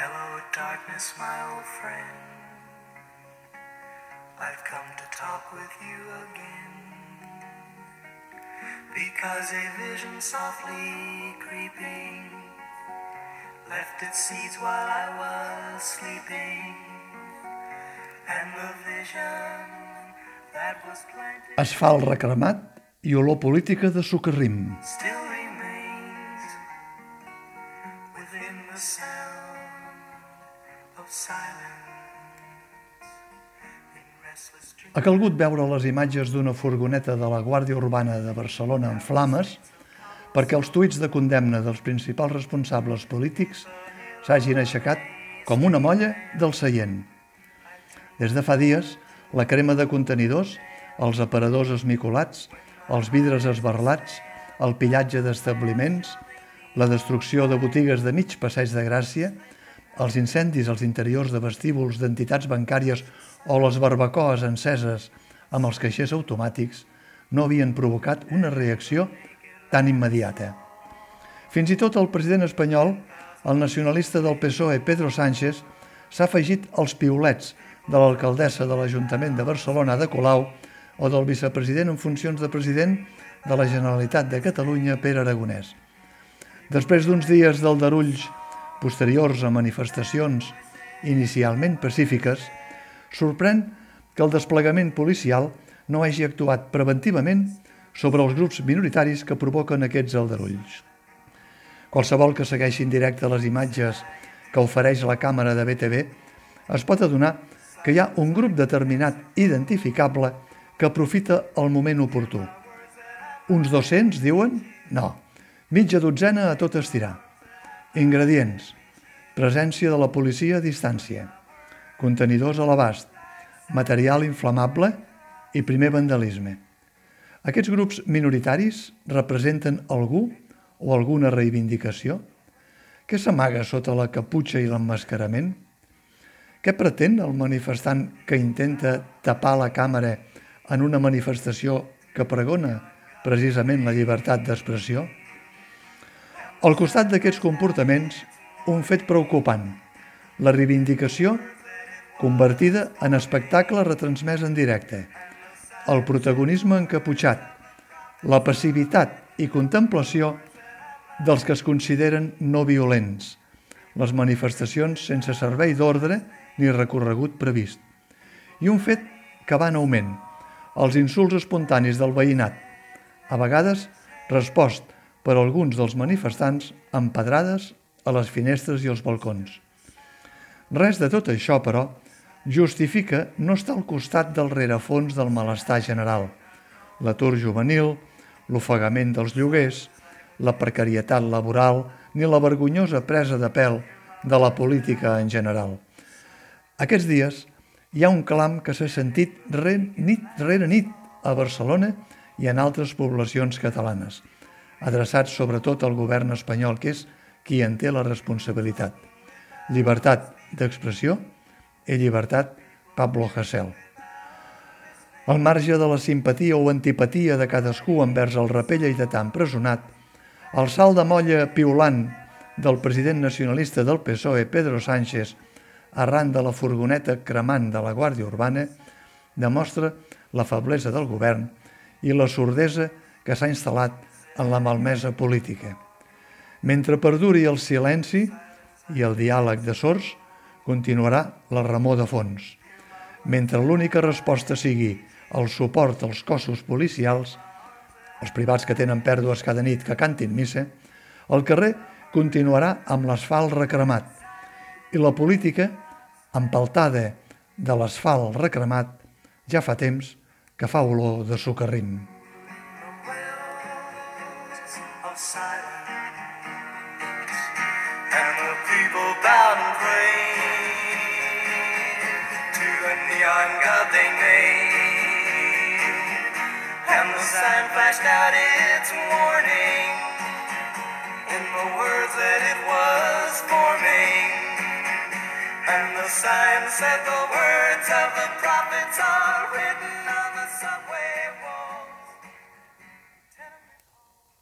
Hello, darkness, my old friend. I've come to talk with you again. Because a vision softly creeping left its seeds while I was sleeping. And the vision that was planted Asfalt recremat i olor política de socarrim. still Ha calgut veure les imatges d'una furgoneta de la Guàrdia Urbana de Barcelona en flames perquè els tuits de condemna dels principals responsables polítics s'hagin aixecat com una molla del seient. Des de fa dies, la crema de contenidors, els aparadors esmicolats, els vidres esbarlats, el pillatge d'establiments, la destrucció de botigues de mig passeig de Gràcia, els incendis als interiors de vestíbuls d'entitats bancàries o les barbacoes enceses amb els caixers automàtics no havien provocat una reacció tan immediata. Fins i tot el president espanyol, el nacionalista del PSOE Pedro Sánchez, s'ha afegit als piulets de l'alcaldessa de l'Ajuntament de Barcelona de Colau o del vicepresident en funcions de president de la Generalitat de Catalunya Pere Aragonès. Després d'uns dies d'aldarulls posteriors a manifestacions inicialment pacífiques, sorprèn que el desplegament policial no hagi actuat preventivament sobre els grups minoritaris que provoquen aquests aldarulls. Qualsevol que segueixi en directe les imatges que ofereix la càmera de BTV es pot adonar que hi ha un grup determinat identificable que aprofita el moment oportú. Uns 200, diuen? No. Mitja dotzena a tot estirar. Ingredients. Presència de la policia a distància. Contenidors a l'abast. Material inflamable i primer vandalisme. Aquests grups minoritaris representen algú o alguna reivindicació? Què s'amaga sota la caputxa i l'emmascarament? Què pretén el manifestant que intenta tapar la càmera en una manifestació que pregona precisament la llibertat d'expressió? Al costat d'aquests comportaments, un fet preocupant, la reivindicació convertida en espectacle retransmès en directe, el protagonisme encaputxat, la passivitat i contemplació dels que es consideren no violents, les manifestacions sense servei d'ordre ni recorregut previst. I un fet que va en augment, els insults espontanis del veïnat, a vegades respost per alguns dels manifestants amb pedrades a les finestres i els balcons. Res de tot això, però, justifica no estar al costat del rerefons del malestar general, l'atur juvenil, l'ofegament dels lloguers, la precarietat laboral ni la vergonyosa presa de pèl de la política en general. Aquests dies hi ha un clam que s'ha sentit re, nit rere nit a Barcelona i en altres poblacions catalanes, adreçats sobretot al govern espanyol, que és qui en té la responsabilitat. Llibertat d'expressió i llibertat Pablo Hasél. Al marge de la simpatia o antipatia de cadascú envers el raper lleidatà empresonat, el salt de molla piulant del president nacionalista del PSOE, Pedro Sánchez, arran de la furgoneta cremant de la Guàrdia Urbana, demostra la feblesa del govern i la sordesa que s'ha instal·lat en la malmesa política. Mentre perduri el silenci i el diàleg de sords, continuarà la remor de fons. Mentre l'única resposta sigui el suport als cossos policials, els privats que tenen pèrdues cada nit que cantin missa, el carrer continuarà amb l'asfalt recremat i la política, empaltada de l'asfalt recremat, ja fa temps que fa olor de socarrim. of the sign flashed out its warning in the words that it was forming, and the sign said the words of the prophets of